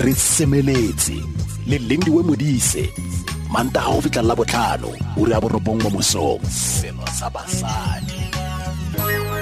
re semeletse le lindiwe modise manta ga go la botlhano uri a borobong mo mosong. Seno sa basadi.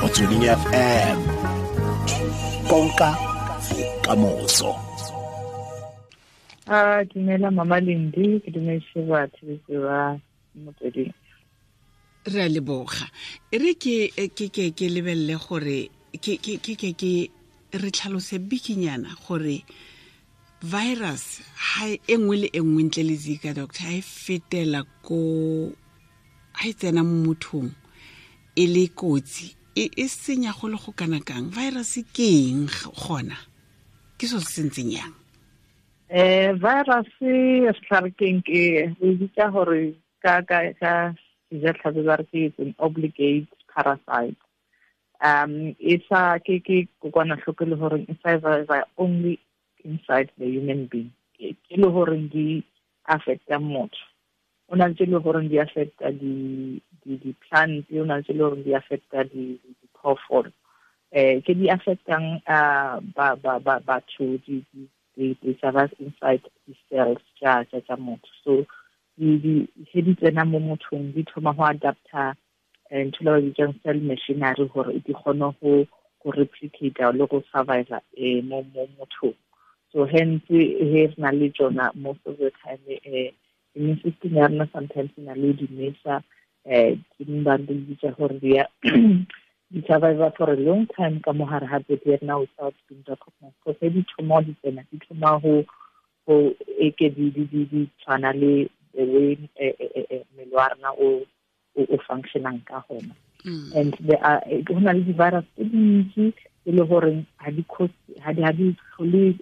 Motsweding fm konka bokamoso. A dumela mama lendi ke dumetse batho ba motsweding. Re a leboga. Re ke ke ke ke lebelele gore ke ke ke ke re tlhalose bikinyana gore virus ha e nngwe le e nngwe ntle le zika doctor ha e fetela ko ha e tsena mo mothong e le kotsi e e senya go le go kana kang? Virus ke eng gona? Ke so se sentseng yang? Um virus setlharekeng ke re bitsa gore ka ka ka sejatlhapi ba re ke an obligate parasite. Um e sa ke ke kokwanatlhoko le gore e survive only inside the human being. Ke le gore di affecta motho. O na le tse le gore di affecta di di di plant o na le tse le gore di affecta di di phoofolo. Eh ke di di di di survive inside the cells tsa motho. So he di tsena mo mothong di thoma go adapta ntho le ba bitsang cell machinery gore di kgone go replicate le go survive eh mo mo mothong so hence he na le tsona most of the time eh immune system ya rona sometimes na le dimesa eh ke ba di bitsa gore di di survive for a long time ka mo hare ha body ya rona without being recognized so he di thoma di tsena di thoma go go eke di di di di tshwana le the way eh, eh, eh, mmele wa rona o o functionang ka gona mm. and there are go na le di-virus tse dintsi e le gore ha di ha ha tlhole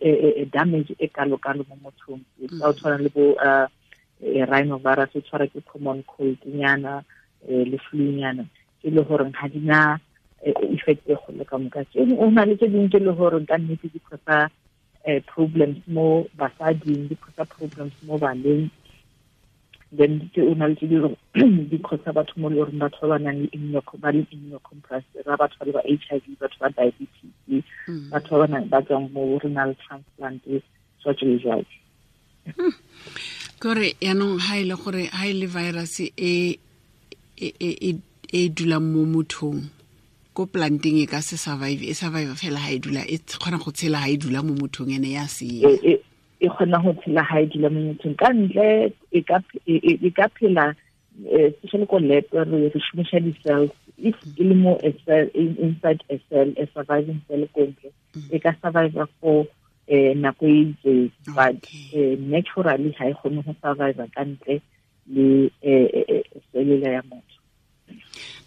damage e kalo-kalo mo mothong. Ka o tshwana le bo uh, eh, rhinovirus e tshwara ke common cold nyana eh, le flu nyana. E le gore ga di na effect e gole ka moka. O na le tse dingwe ke le gore ka nnete di causa eh, problems mo basading di problems mo then ke o na le tse di causa batho mo le goreng batho ba ba nang le ba le immunocompressed ra batho ba le ba h i v batho ba diabetes batho ba ba tswang mo renal transplant so jalo jalo kore yaanong ha e le gore ha e le virus e e dulang mo mothong ko planteng e ka se survive e survive fela ha e dula e kgona go tshela ha e dula mo mothong ene ya se e kgona go tshela ha e dula mo mothong ka ntle e ka phela especially ko lab re re shumisha di-cells. If e le mo inside a cell a surviving cell ko ntle e ka survive for um nako e itseng. But naturally ga e kgone go survive ka ntle le cellular ya motho.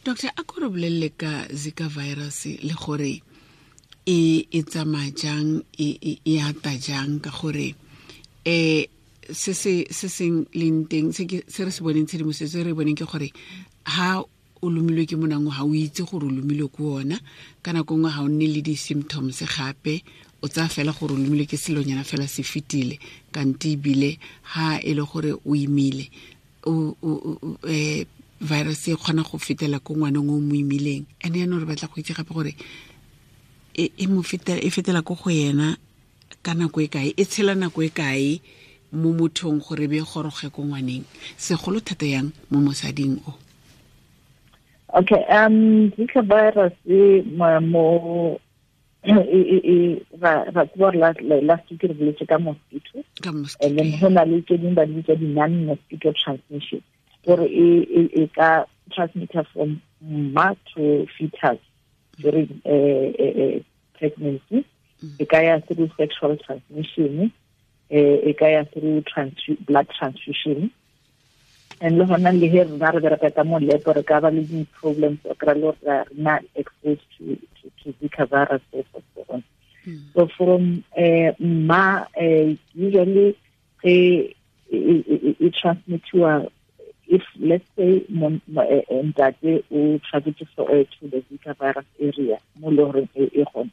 Doctor a kore bolelele ka zika virus le gore e e tsamaya jang e ata jang ka gore um se se seng leng teng? Se re se boneng tshedimosetso re boneng ke gore ha o lomilwe ke monango ga o itse gore o lomilwe ke ona. Ka nako nngwe ga o nne le di-symptoms gape o tsaya fela gore o lomilwe ke selonyana fela se fetile. Kante ebile ha e le gore o imile um virus e kgona go fetela ko ngwaneng o mo imileng. And yanong re batla go itse gape gore e fetela e fetela ko go yena ka nako e kae e tshela nako e kae mo mothong gore be goroge ko ngwaneng? Segolo thata yang mo mosading o? Okay um zika virus mo ra tseba gore last week re boletse ka mosquito. And then go na le tse dingwe ba di bitsa di-non mosquito transmission gore e ka transmitter from ma to fetus during pregnancy e ka ya through sexual transmission e ka ya through blood transfusion. And le gona le he rena re bereka ka mo lab re ka ba le di-problems o kry-a le gore re na exposed to, to, to zika virus so so so so from eh, ma eh, usually e e transmitiwa if let's say eh, ntate o traveletse to the zika virus area mo le gore e gone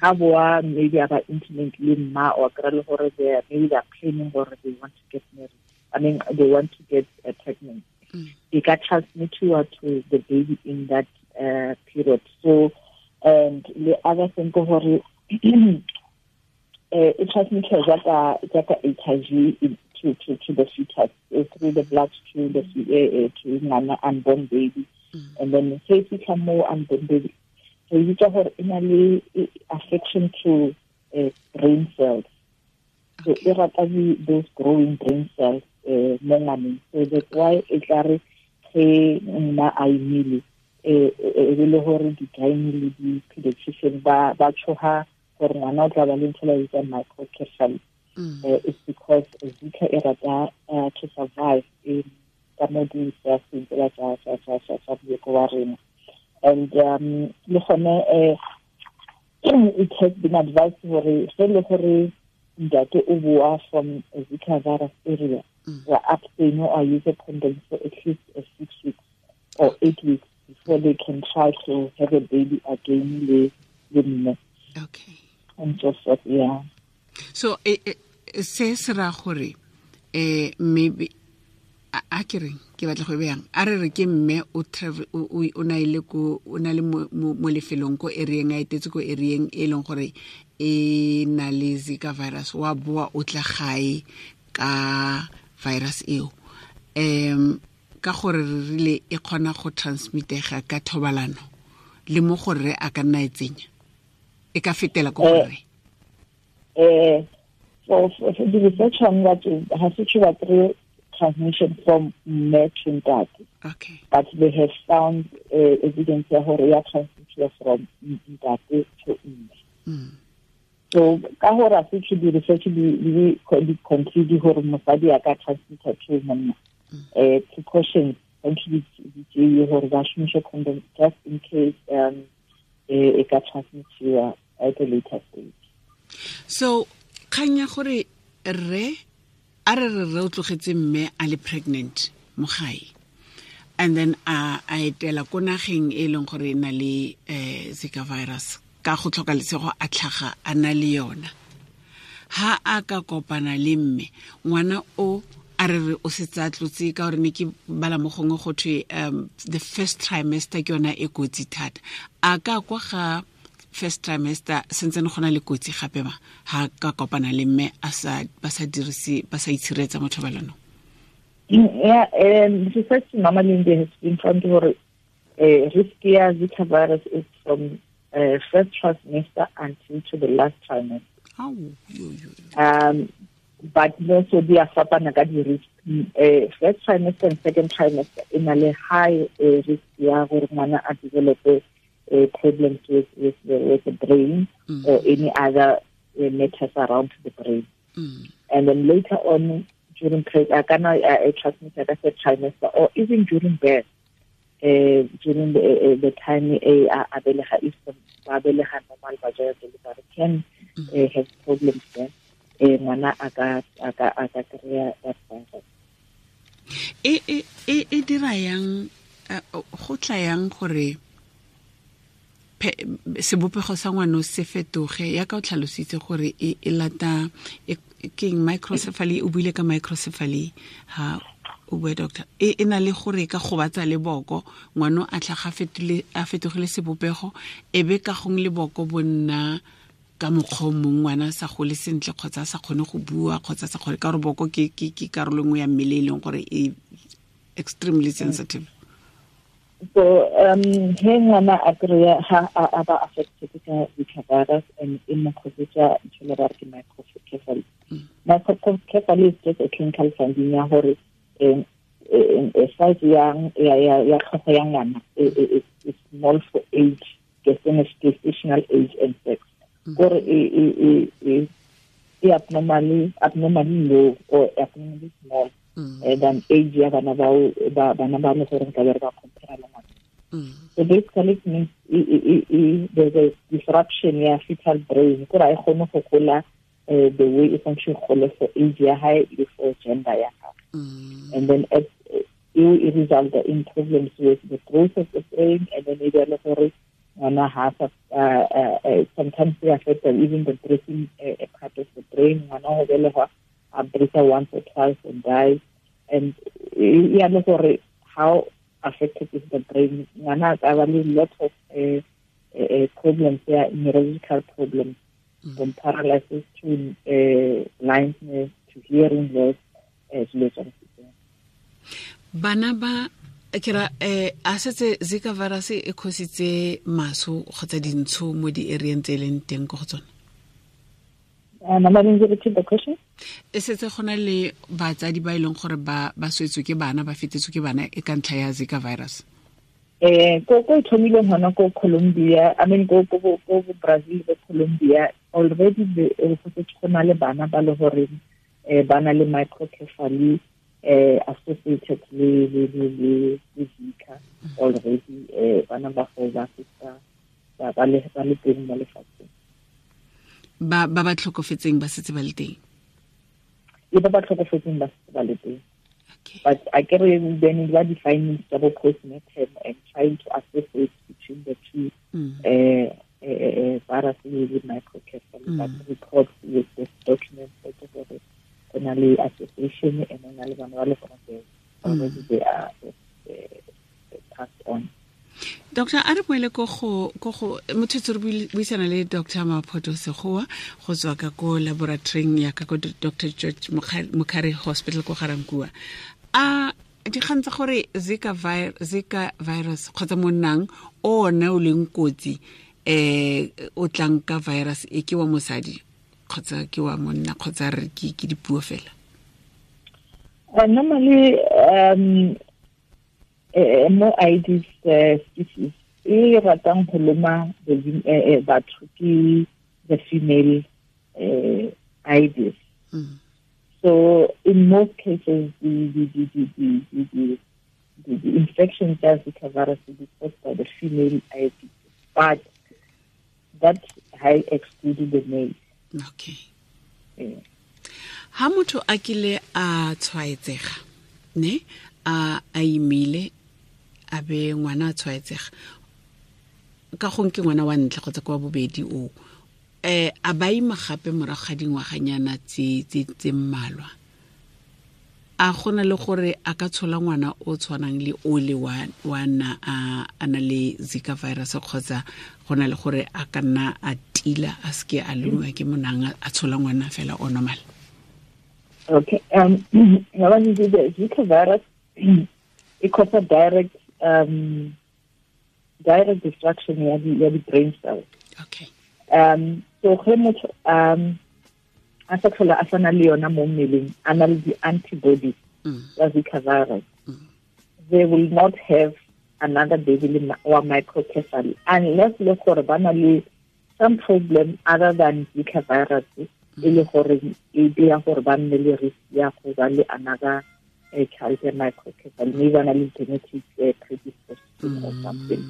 ga boa maybe a ba intimate le mma or kry le gore they maybe they're planning gore they want to get married I mean, they want to get uh, pregnant. Mm. They got transmitted to the baby in that uh, period. So, and the other thing, uh, it transmitted jaaka jaaka HIV to to to the fetus uh, through the blood to the uh, to ngwana unborn baby mm. and then se fitlha mo unborn baby so itse gore e na le affection to uh, brain cells so e rata those growing brain cells uh, mo ngwaneng so that's why e tla re ge nna a imile e be le gore di-gyne le di-pediatrician ba tshoga gore ngwana o tla ba le ntho la bitsa microcephaly uh, it's because zika e rata uh, to survive in ka mo di-saseng tsela tsa boleko wa rena and um le gone uh, it has been advised gore ge le gore ntate o boa from zika virus area. Wa abstain or use a condom for at least uh, six weeks or eight weeks before they can try to have a baby again le le mme. Okay. And so forth yeah. So e, e, se se ra gore eh maybe a ke reng ke batla go beyang a re re ke mme o na le mo lefelong ko areeng a etetse ko areeng e leng gore e na le zika virus wa boa o tla gae ka virus eo um ka gore re rile e kgona go transmitega ka thobalano le mo gore a ka nna e tsenya e ka fetela ko gore eh for the research on that has to three transmission from mme to ntate okay. But they have found uh, evidence ya gore ya transmitted from ntate to mme mm. so ka gore a se ke di research di di conclude gore mosadi a ka transmitter to monna. Uh, precautions thank you di gore ba shumishe condom just in case um e ka transmitiwa at a later stage. So kgang ya gore re a re re re o tlogetse mme a le pregnant mo gae and then a a etela ko nageng e leng gore e na le um zika virus ka go tlhoka lesego a tlhaga a na le yona. Ha a ka kopana le mme ngwana o a re re o setse a tlotse ka gore ne ke bala mo gongwe go thwe um the first trimester ke yona e kotsi thata. A ka kwa ga first trimester sentsene go na le kotsi gape ma ha ka kopana le mme ba sa dirise ba sa itshiretsa mo thobalanong yeah um research mama lindy has been found gore uh, risk ya zika virus is from uh, first trimester until to the last trimester. Oh, yo, yo. um but also di a fapana ka di risk. Uh, first trimester and second trimester e na le high uh, risk ya gore ngwana a develope uh, problems with with the, with the brain Mm. or any other uh, matters around the brain Mm. and then later on during pre- uh, kana uh, uh, transmitted as a trimester or even during birth uh, during the, uh, the time uh, a belega if ba belega normal vaginal delivery can uh, have problems there eh ngwana a ka a ka a ka kry-a that virus e e e dira yang eh, go tla yang gore sebopego sa ngwana se fetoge ya ka o tlhalositse gore e e lata e- keng microcephaly? O buile ka microcephaly? Ha o bue doctor. E e na le gore ka gobatsa le boko ngwana a tlhaga a fetogile sebopego e be ka gong le boko bo nna ka mokgwa mongwe ngwana sa gole sentle kgotsa sa kgone go bua kgotsa sa kgone ka gore boko ke karolo nngwe ya mmele e leng gore e extremely sensitive so um he ngwana a kry-a ha a ba affected ka and e mo kgotsetsa ntho le ba re ke microcephaly. Microcephaly is just a clinical finding ya gore um size ya ya ya ya tlhogo ya ngwana is small for age gestational age and sex. Gore e e e e e abnormally abnormally low or abnormally small. Mm. than age ya bana ba bana ba le gore re ba compare le ngwana Mm. so basically it means i i i i there's a disruption ya fetal brain gore a e kgone go gola uh, the way e e gole for age ya hae le for gender ya Mm. and then it, it result in problems with the growth of the brain and then maybe le gore ngwana ha sa uh, uh, uh, sometimes they affect even the breathing uh, part of the brain ngwana ho belegwa a breathe once or twice and dies and ya le gore how affected is the brain. Ngana, a lot of uh, uh, problems there, neurological problems from paralysis to uh, blindness to hearing loss uh, tsa bana ba ke ra eh a setse zika virus e khositse maso kgotsa dintsho mo di area tse e leng teng go tsona uh, mama didn't you repeat the question e setse go na le batsadi ba e leng gore ba swetswe ke bana ba fetetswe ke bana e ka ntlha ya zika virus? Um ko e thomileng gona ko Colombia i mean ko Brazil ko Colombia already go setse go na le bana ba le gore um ba na le microcephaly um associated le Zika already um bana ba go ba le ba le teng mo lefatsheng ba ba ba tlhokofetseng ba setse ba le teng? Le ba ba tlhokofetseng ba setse ba le teng. But I get then we are defining double postmortem and trying to associate between the two mm. uh, uh, uh, viruses with microcephaly, Mm. but reports with this document that the only association and of the already they doctor a re boele ko go ko go mothetso re buisana le dr maphoto segoa go tswa ka ko laboratoring ya ka ko dr george Mokha- mokhari hospital ko garankua a dikgang tsa gore zika, vi zika virus kgotsa monnang o ona o leng kotsi eh o tlang ka virus e ke wa mosadi kgotsa ke wa monna kgotsa re ke dipuo fela? Normally, um, uh, more Aedes uh, species, e ratang go loma the uh, uh, batho ke the female Aedes. mm. So in most cases, the the the the the, the, the, the, the infection does virus is caused by the female Aedes, but that high excluded the male. okay Yeah. ha motho a kile a tshwaetsega ne a a imile a be ngwana a tshwaetsega. Ka gong ke ngwana wa ntle kgotsa kwa bobedi o. Eh a ba ima gape morago ga dingwaganyana tse mmalwa. A gona le gore a ka tshola ngwana o tshwanang le ole wa wa na a na le zika virus kgotsa go na le gore a ka nna a tila a seke a lengwa ke monang a tshola ngwana fela o normal. Okay. Um, Zika virus, e causes direct um, direct destruction of the, ya the brain cells. okay Um, so ge motho um a sa tlhola a sana le yona mo mmeleng a na le di-antibodies mm. tsa virus, they will not have another baby or microcephaly unless le gore ba na le some problem other than Zika virus e le gore e dira gore ba nne le risk ya go ba le another uh, child ya microcephaly maybe ba na le genetic uh, predisposition or something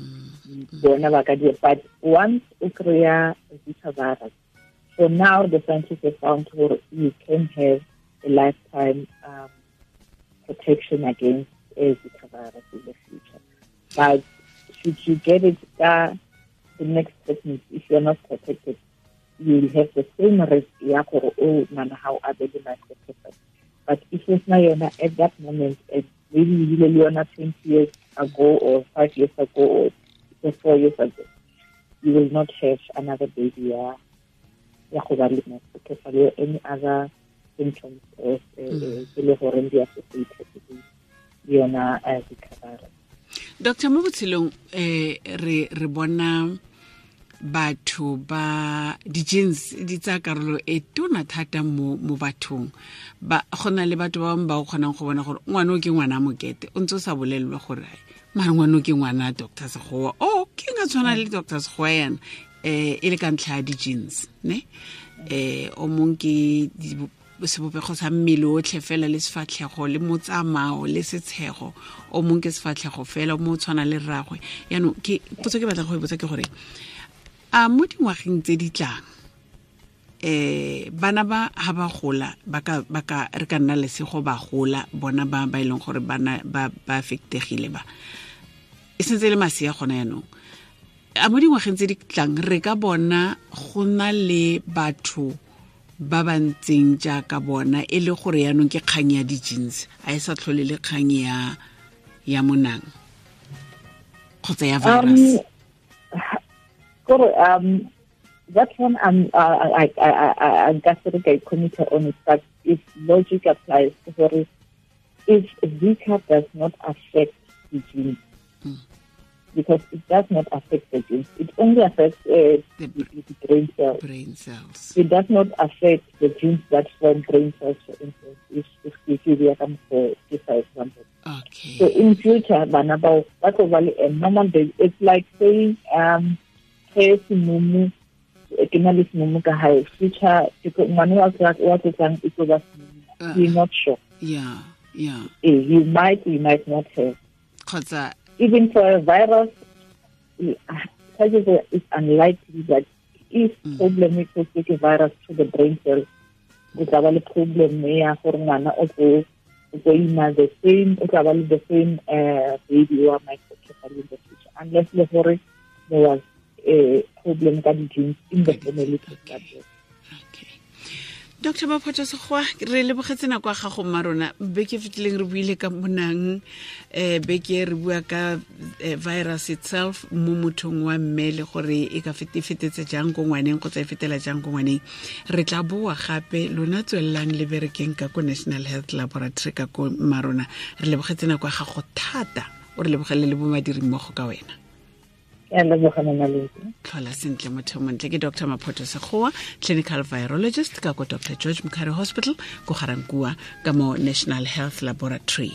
bona ba ka dira but once o kry-a Zika virus so now the scientists have found gore you can have a lifetime um, protection against uh, Zika virus in the future. But should you get it, uh, the next is if you're not protected, you will have the same risk ya gore o nana how other the microcephaly. But if it's not yona at that moment, maybe you really yona 20 years ago or five years ago or four years ago, you will not have another baby ya ya go ba le microcephaly or any other symptoms of uh, uh, le goreng di associated le yona Zika doctor mo botshelong eh re re bona batho ba di-gens di tsaya karolo e tona thata mo mo bathong. Ba go na le batho ba bangwe ba o kgonang go bona gore ngwana o ke ngwana mokete o ntse o sa bolelelwe gore mare ngwana o ke ngwana doctor segoa o ke nga tshwana le doctor segoa yana? Um e le ka ntlha ya di-gens ne? Um o mongwe ke sebopego sa mmele otlhe fela le sefatlhego le motsamao le setshego. O mongwe ke sefatlhego fela o mo o tshwana le rragwe. Yaanong potso ke batlang go e botsa ke gore a mo dingwageng tse di tlang eh bana ba ha ba gola ba ka ba ka re ka nna lesego ba gola bona ba ba ileng gore bana ba ba affectegile ba. E sentse le masea gona yaanong a mo dingwageng tse di tlang re ka bona go na le batho ba ba ntseng jaaka bona e le gore yaanong ke kgang ya di-jeans a e sa tlhole le kgang ya ya monang kgotsa ya virus. Um, gore um that one I'm I I I I got to committee on it, but if logic applies, sorry, if Zika does not affect the genes, Mm. because it does not affect the genes, it only affects uh, The the, brain cells. brain cells It does not affect the genes that form brain cells, for instance, if if if you come for example. okay So in future, bana bao ba tlo ba le a normal day. It's like saying um ge semumu ke na le semumu ka future ngwana wa wa e tlo ba semumu. You're not sure. yeah yeah Eh, you might, you might not have. kgotsa Even for a virus, eh, such as a- it's unlikely that if Mm. problem e tlo take a virus to the brain cells, go tla ba le problem ya gore ngwana o tlo o ima the same o tla ba le the same uh, baby or microcephaly in the future unless le gore there was a problem ka di-genes in the family dr baphoto sekgowa re lebogetse nako ya gago mma rona beke e fetileng re buile ka monang um beke re bua ka eh, virus itself mo mothong wa mme le gore e ka e fetetse jang ko ngwaneng kgotsa e fetela jang ko ngwaneng. Re tla boa gape lona tswelelang le berekeng ka ko national health laboratory ka ko mma rona re lebogetse nako ya gago thata o re lebogele le bo madiri mmogo ka wena Ke a leboga Mama Lentsi. tlhola sentle motho montle ke dr. Maphoto sekgowa clinical virologist ka ko dr. George mkhari hospital ko garankua ka mo national health laboratory